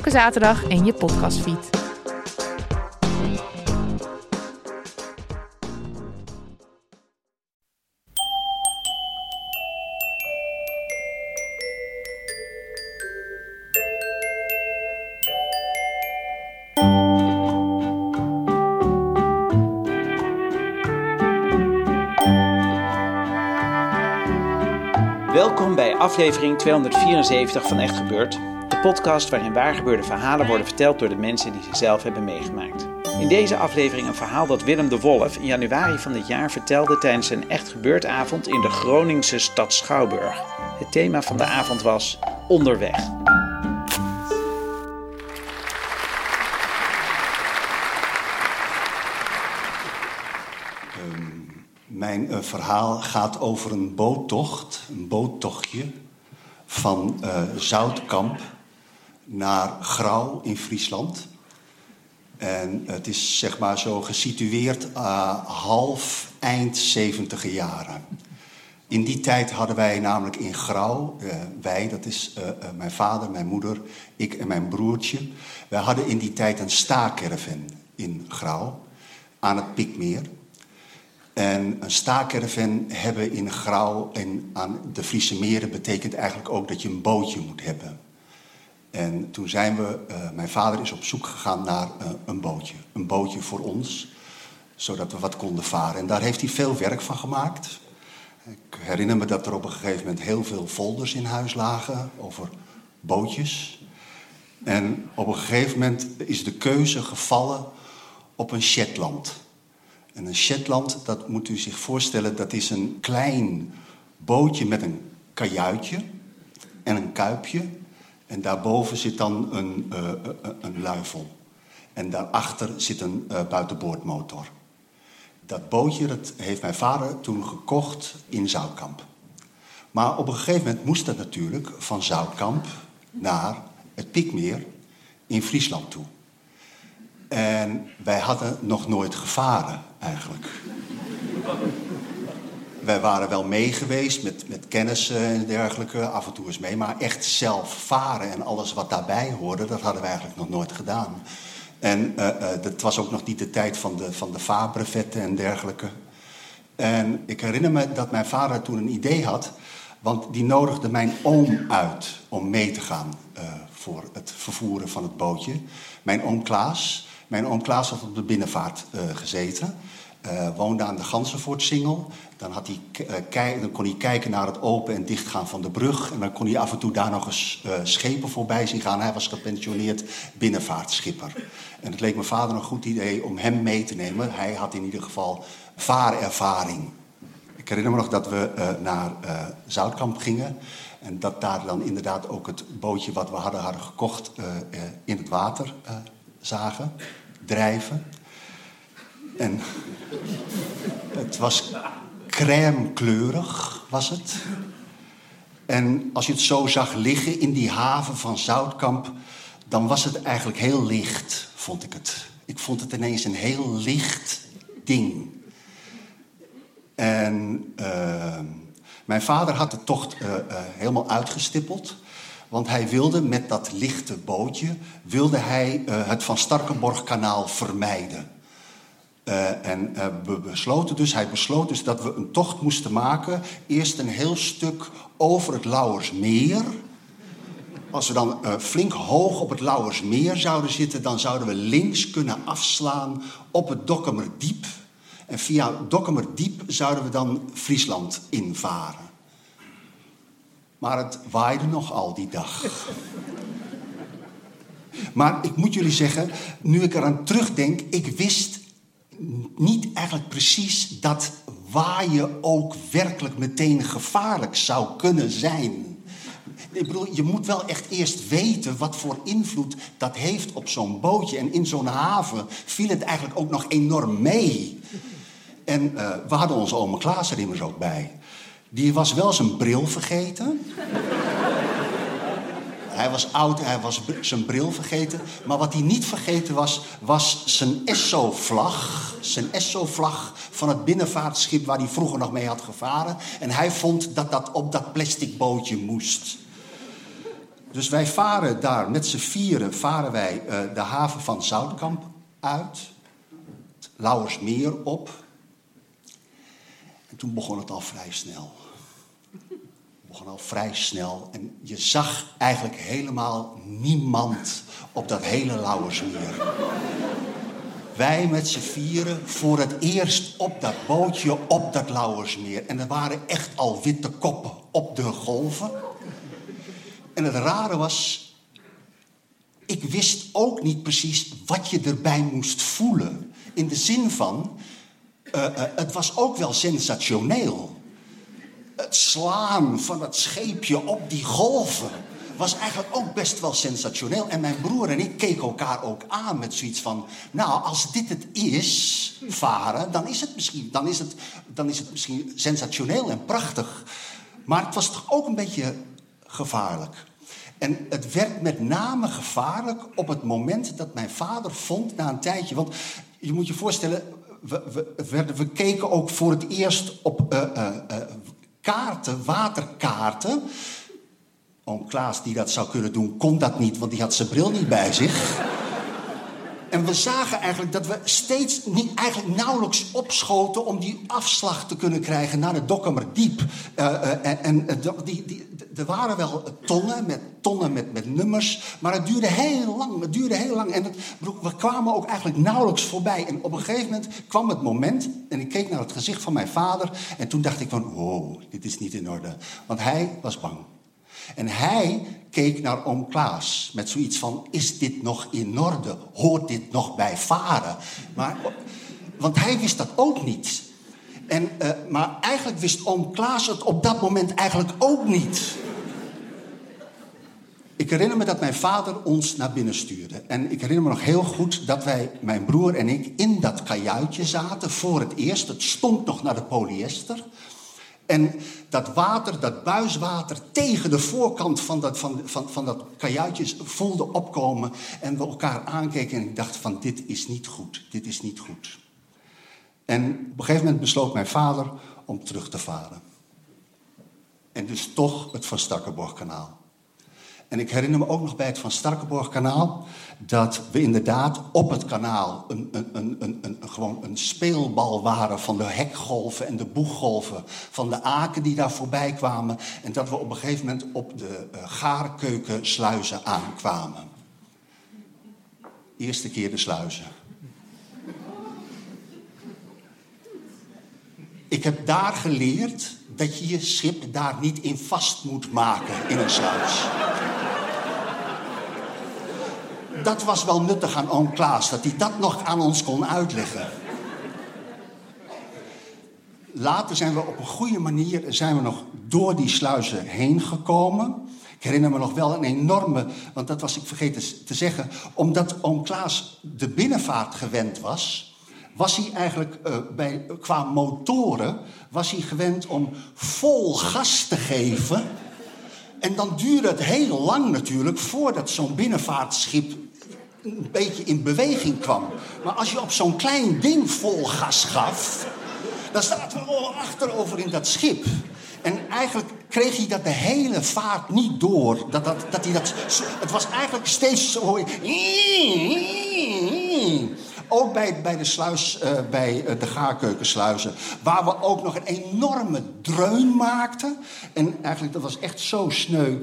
Elke zaterdag in je podcastfeed. Welkom bij aflevering 274 van Echt Gebeurd, podcast waarin waargebeurde verhalen worden verteld door de mensen die ze zelf hebben meegemaakt. In deze aflevering een verhaal dat Willem de Wolf in januari van dit jaar vertelde tijdens een Echt Gebeurd avond in de Groningse stad Schouwburg. Het thema van de avond was Onderweg. Mijn eh, verhaal gaat over een boottocht, een boottochtje van eh, Zoutkamp naar Grauw in Friesland. En het is zeg maar zo gesitueerd eh, half eind 70 jaren. In die tijd hadden wij namelijk in Grauw, eh, wij, dat is eh, mijn vader, mijn moeder, ik en mijn broertje. Wij hadden in die tijd een staakerven in Grauw aan het Pikmeer. En een staakerven hebben in Grauw en aan de Friese meren betekent eigenlijk ook dat je een bootje moet hebben. En toen zijn we, eh, mijn vader is op zoek gegaan naar eh, een bootje. Een bootje voor ons, zodat we wat konden varen. En daar heeft hij veel werk van gemaakt. Ik herinner me dat er op een gegeven moment heel veel folders in huis lagen over bootjes. En op een gegeven moment is de keuze gevallen op een Shetland. En een Shetland, dat moet u zich voorstellen, dat is een klein bootje met een kajuitje en een kuipje. En daarboven zit dan een, eh, een luifel. En daarachter zit een eh, buitenboordmotor. Dat bootje heeft mijn vader toen gekocht in Zoutkamp. Maar op een gegeven moment moest dat natuurlijk van Zoutkamp naar het Pikmeer in Friesland toe. En wij hadden nog nooit gevaren eigenlijk. Wij waren wel mee geweest met, met kennissen en dergelijke, af en toe eens mee. Maar echt zelf varen en alles wat daarbij hoorde, dat hadden we eigenlijk nog nooit gedaan. En uh, dat was ook nog niet de tijd van de, van de vaarbrevetten en dergelijke. En ik herinner me dat mijn vader toen een idee had, want die nodigde mijn oom uit om mee te gaan voor het vervoeren van het bootje. Mijn oom Klaas. Mijn oom Klaas had op de binnenvaart gezeten. Uh, woonde aan de Gansenvoortsingel. Dan, had hij, kei, dan kon hij kijken naar het open en dichtgaan van de brug. En dan kon hij af en toe daar nog eens uh, schepen voorbij zien gaan. Hij was gepensioneerd binnenvaartschipper. En het leek mijn vader een goed idee om hem mee te nemen. Hij had in ieder geval vaarervaring. Ik herinner me nog dat we naar Zoutkamp gingen. En dat daar dan inderdaad ook het bootje wat we hadden, hadden gekocht in het water zagen, drijven. En het was crème kleurig, was het. En als je het zo zag liggen in die haven van Zoutkamp, dan was het eigenlijk heel licht, vond ik het. Ik vond het ineens een heel licht ding. En uh, mijn vader had de tocht uh, uh, helemaal uitgestippeld. Want hij wilde met dat lichte bootje, wilde hij het Van Starkenborgkanaal vermijden. Uh, en uh, we besloten dus, hij besloot dus dat we een tocht moesten maken. Eerst een heel stuk over het Lauwersmeer. Als we dan uh, flink hoog op het Lauwersmeer zouden zitten, dan zouden we links kunnen afslaan op het Dokkumerdiep. En via Dokkumerdiep zouden we dan Friesland invaren. Maar het waaide nogal die dag. Maar ik moet jullie zeggen, nu ik eraan terugdenk, ik wist niet eigenlijk precies dat waaien ook werkelijk meteen gevaarlijk zou kunnen zijn. Ik bedoel, je moet wel echt eerst weten wat voor invloed dat heeft op zo'n bootje. En in zo'n haven viel het eigenlijk ook nog enorm mee. En uh, we hadden onze oma Klaas er immers ook bij. Die was wel zijn bril vergeten. Hij was oud, hij was zijn bril vergeten. Maar wat hij niet vergeten was, was zijn Esso-vlag. Zijn Esso-vlag van het binnenvaartschip waar hij vroeger nog mee had gevaren. En hij vond dat dat op dat plastic bootje moest. Dus wij varen daar met z'n vieren varen wij uh, de haven van Zoutkamp uit. Lauwersmeer op. En toen begon het al vrij snel begon al vrij snel. En je zag eigenlijk helemaal niemand op dat hele Lauwersmeer. Wij met z'n vieren voor het eerst op dat bootje op dat Lauwersmeer. En er waren echt al witte koppen op de golven. En het rare was, ik wist ook niet precies wat je erbij moest voelen. In de zin van, uh, uh, het was ook wel sensationeel het slaan van het scheepje op die golven was eigenlijk ook best wel sensationeel. En mijn broer en ik keken elkaar ook aan met zoiets van... nou, als dit het is, varen, dan is het misschien, dan is het, dan is het misschien sensationeel en prachtig. Maar het was toch ook een beetje gevaarlijk. En het werd met name gevaarlijk op het moment dat mijn vader vond na een tijdje... want je moet je voorstellen, we, we, we, keken ook voor het eerst op uh, uh, kaarten, waterkaarten. Oom Klaas, die dat zou kunnen doen, kon dat niet, want die had zijn bril niet bij zich. En we zagen eigenlijk dat we steeds niet, eigenlijk nauwelijks opschoten om die afslag te kunnen krijgen naar het Dokkumerdiep. Uh, uh, en en uh, die, die, er waren wel tonnen met, tonnen met, met nummers, maar het duurde heel lang. Het duurde heel lang en het, we kwamen ook eigenlijk nauwelijks voorbij. En op een gegeven moment kwam het moment en ik keek naar het gezicht van mijn vader en toen dacht ik van, wow, dit is niet in orde. Want hij was bang. En hij keek naar oom Klaas met zoiets van: is dit nog in orde? Hoort dit nog bij varen? Maar, want hij wist dat ook niet. En, uh, maar eigenlijk wist oom Klaas het op dat moment eigenlijk ook niet. Ik herinner me dat mijn vader ons naar binnen stuurde. En ik herinner me nog heel goed dat wij, mijn broer en ik, in dat kajuitje zaten voor het eerst. Het stond nog naar de polyester. En dat water, dat buiswater, tegen de voorkant van dat, van, van, van dat kajuitje voelde opkomen. En we elkaar aankeken en ik dacht van dit is niet goed, dit is niet goed. En op een gegeven moment besloot mijn vader om terug te varen. En dus toch het Van Stakkenborgkanaal. En ik herinner me ook nog bij het Van Starkenborg-kanaal dat we inderdaad op het kanaal een, een, een, een, gewoon een speelbal waren van de hekgolven en de boeggolven, van de aken die daar voorbij kwamen. En dat we op een gegeven moment op de uh, gaarkeukensluizen aankwamen. Eerste keer de sluizen. Ik heb daar geleerd dat je je schip daar niet in vast moet maken in een sluis dat was wel nuttig aan oom Klaas, dat hij dat nog aan ons kon uitleggen. Later zijn we op een goede manier zijn we nog door die sluizen heen gekomen. Ik herinner me nog wel een enorme, want dat was ik vergeten te zeggen, omdat oom Klaas de binnenvaart gewend was, was hij eigenlijk uh, bij, qua motoren was hij gewend om vol gas te geven. En dan duurde het heel lang natuurlijk voordat zo'n binnenvaartschip een beetje in beweging kwam. Maar als je op zo'n klein ding vol gas gaf, dan staat we al achterover in dat schip. En eigenlijk kreeg hij dat de hele vaart niet door. Dat, dat, dat hij dat, het was eigenlijk steeds zo... Ook bij, bij de sluis, uh, bij uh, de gaarkeukensluizen. Waar we ook nog een enorme dreun maakten. En eigenlijk, dat was echt zo sneu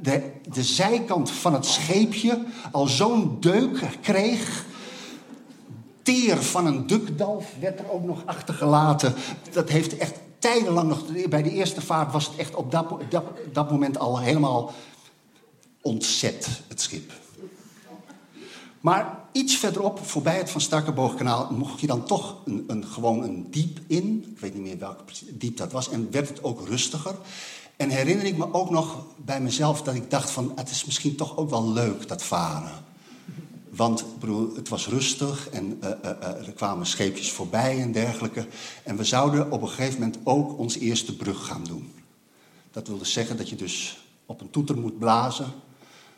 de, de zijkant van het scheepje al zo'n deuk kreeg. Teer van een dukdalf werd er ook nog achtergelaten. Dat heeft echt tijdenlang nog. Bij de eerste vaart was het echt op dat, dat, dat moment al helemaal ontzet, het schip. Maar iets verderop, voorbij het Van Starkenboogkanaal, mocht je dan toch een, een, gewoon een diep in. Ik weet niet meer welk diep dat was. En werd het ook rustiger. En herinner ik me ook nog bij mezelf dat ik dacht van... het is misschien toch ook wel leuk, dat varen. Want bedoel, het was rustig en uh, uh, uh, er kwamen scheepjes voorbij en dergelijke. En we zouden op een gegeven moment ook onze eerste brug gaan doen. Dat wilde zeggen dat je dus op een toeter moet blazen...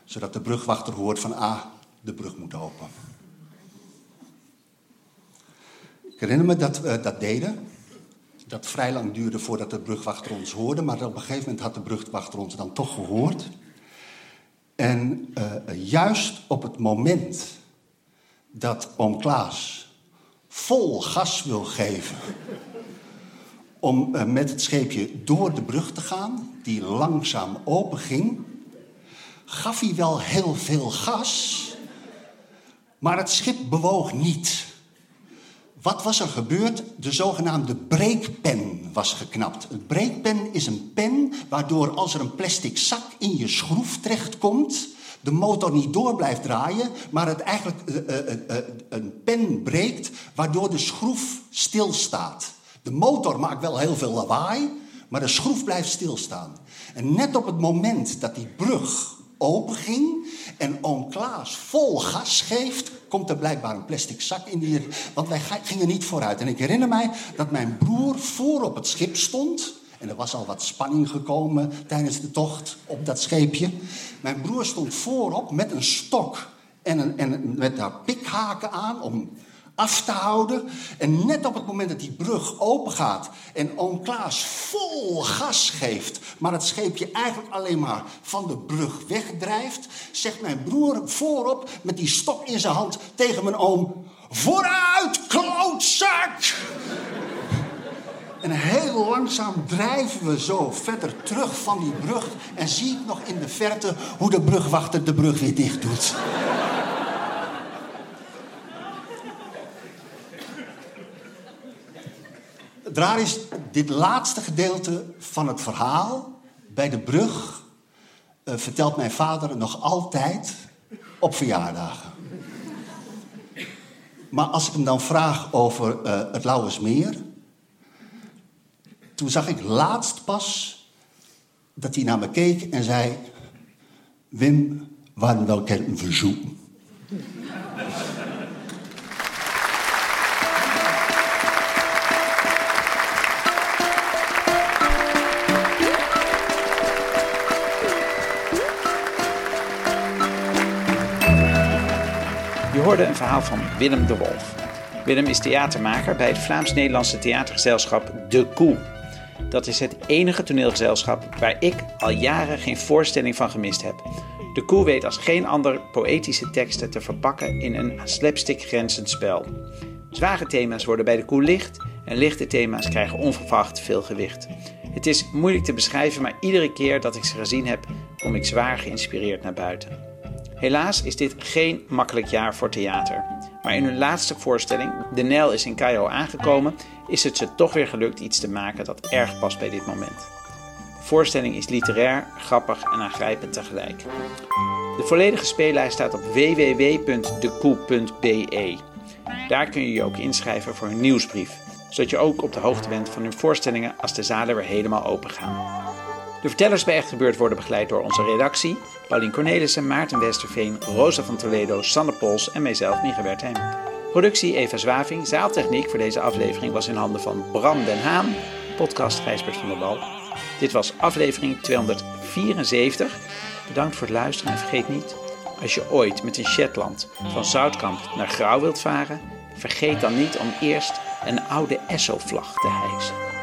zodat de brugwachter hoort van, ah, de brug moet open. Ik herinner me dat we dat deden. Dat vrij lang duurde voordat de brugwachter ons hoorde. Maar op een gegeven moment had de brugwachter ons dan toch gehoord. En uh, juist op het moment dat oom Klaas vol gas wil geven om uh, met het scheepje door de brug te gaan, die langzaam open ging, gaf hij wel heel veel gas, maar het schip bewoog niet. Wat was er gebeurd? De zogenaamde breekpen was geknapt. Een breekpen is een pen waardoor als er een plastic zak in je schroef terechtkomt, de motor niet door blijft draaien, maar het eigenlijk uh, uh, uh, een pen breekt, waardoor de schroef stilstaat. De motor maakt wel heel veel lawaai, maar de schroef blijft stilstaan. En net op het moment dat die brug open ging en oom Klaas vol gas geeft, komt er blijkbaar een plastic zak in die... Want wij gingen niet vooruit. En ik herinner mij dat mijn broer voor op het schip stond. En er was al wat spanning gekomen tijdens de tocht op dat scheepje. Mijn broer stond voorop met een stok en, een, en met daar pikhaken aan om af te houden. En net op het moment dat die brug open gaat en oom Klaas vol gas geeft, maar het scheepje eigenlijk alleen maar van de brug wegdrijft, zegt mijn broer voorop met die stok in zijn hand tegen mijn oom: Vooruit, klootzak! En heel langzaam drijven we zo verder terug van die brug. En zie ik nog in de verte hoe de brugwachter de brug weer dicht doet. Raar is, dit laatste gedeelte van het verhaal bij de brug uh, vertelt mijn vader nog altijd op verjaardagen. Maar als ik hem dan vraag over uh, het Lauwersmeer, toen zag ik laatst pas dat hij naar me keek en zei: Wim, waren wel een verzoek. Een verhaal van Willem de Wolf. Willem is theatermaker bij het Vlaams-Nederlandse theatergezelschap De Koe. Dat is het enige toneelgezelschap waar ik al jaren geen voorstelling van gemist heb. De Koe weet als geen ander poëtische teksten te verpakken in een slapstick grenzend spel. Zware thema's worden bij de Koe licht en lichte thema's krijgen onverwacht veel gewicht. Het is moeilijk te beschrijven, maar iedere keer dat ik ze gezien heb, kom ik zwaar geïnspireerd naar buiten. Helaas is dit geen makkelijk jaar voor theater. Maar in hun laatste voorstelling, De Nijl is in Cairo aangekomen, is het ze toch weer gelukt iets te maken dat erg past bij dit moment. De voorstelling is literair, grappig en aangrijpend tegelijk. De volledige speellijst staat op www.dekoe.be. Daar kun je je ook inschrijven voor een nieuwsbrief, zodat je ook op de hoogte bent van hun voorstellingen als de zalen weer helemaal open gaan. De vertellers bij Echt Gebeurd worden begeleid door onze redactie, Paulien Cornelissen, Maarten Westerveen, Rosa van Toledo, Sanne Pols en mijzelf, Mieke Wertheim. Productie Eva Zwaving, zaaltechniek voor deze aflevering was in handen van Bram den Haan, podcast Gijsbert van der Wal. Dit was aflevering 274. Bedankt voor het luisteren en vergeet niet, als je ooit met een Shetland van Zoutkamp naar Grauw wilt varen, vergeet dan niet om eerst een oude Esso-vlag te hijsen.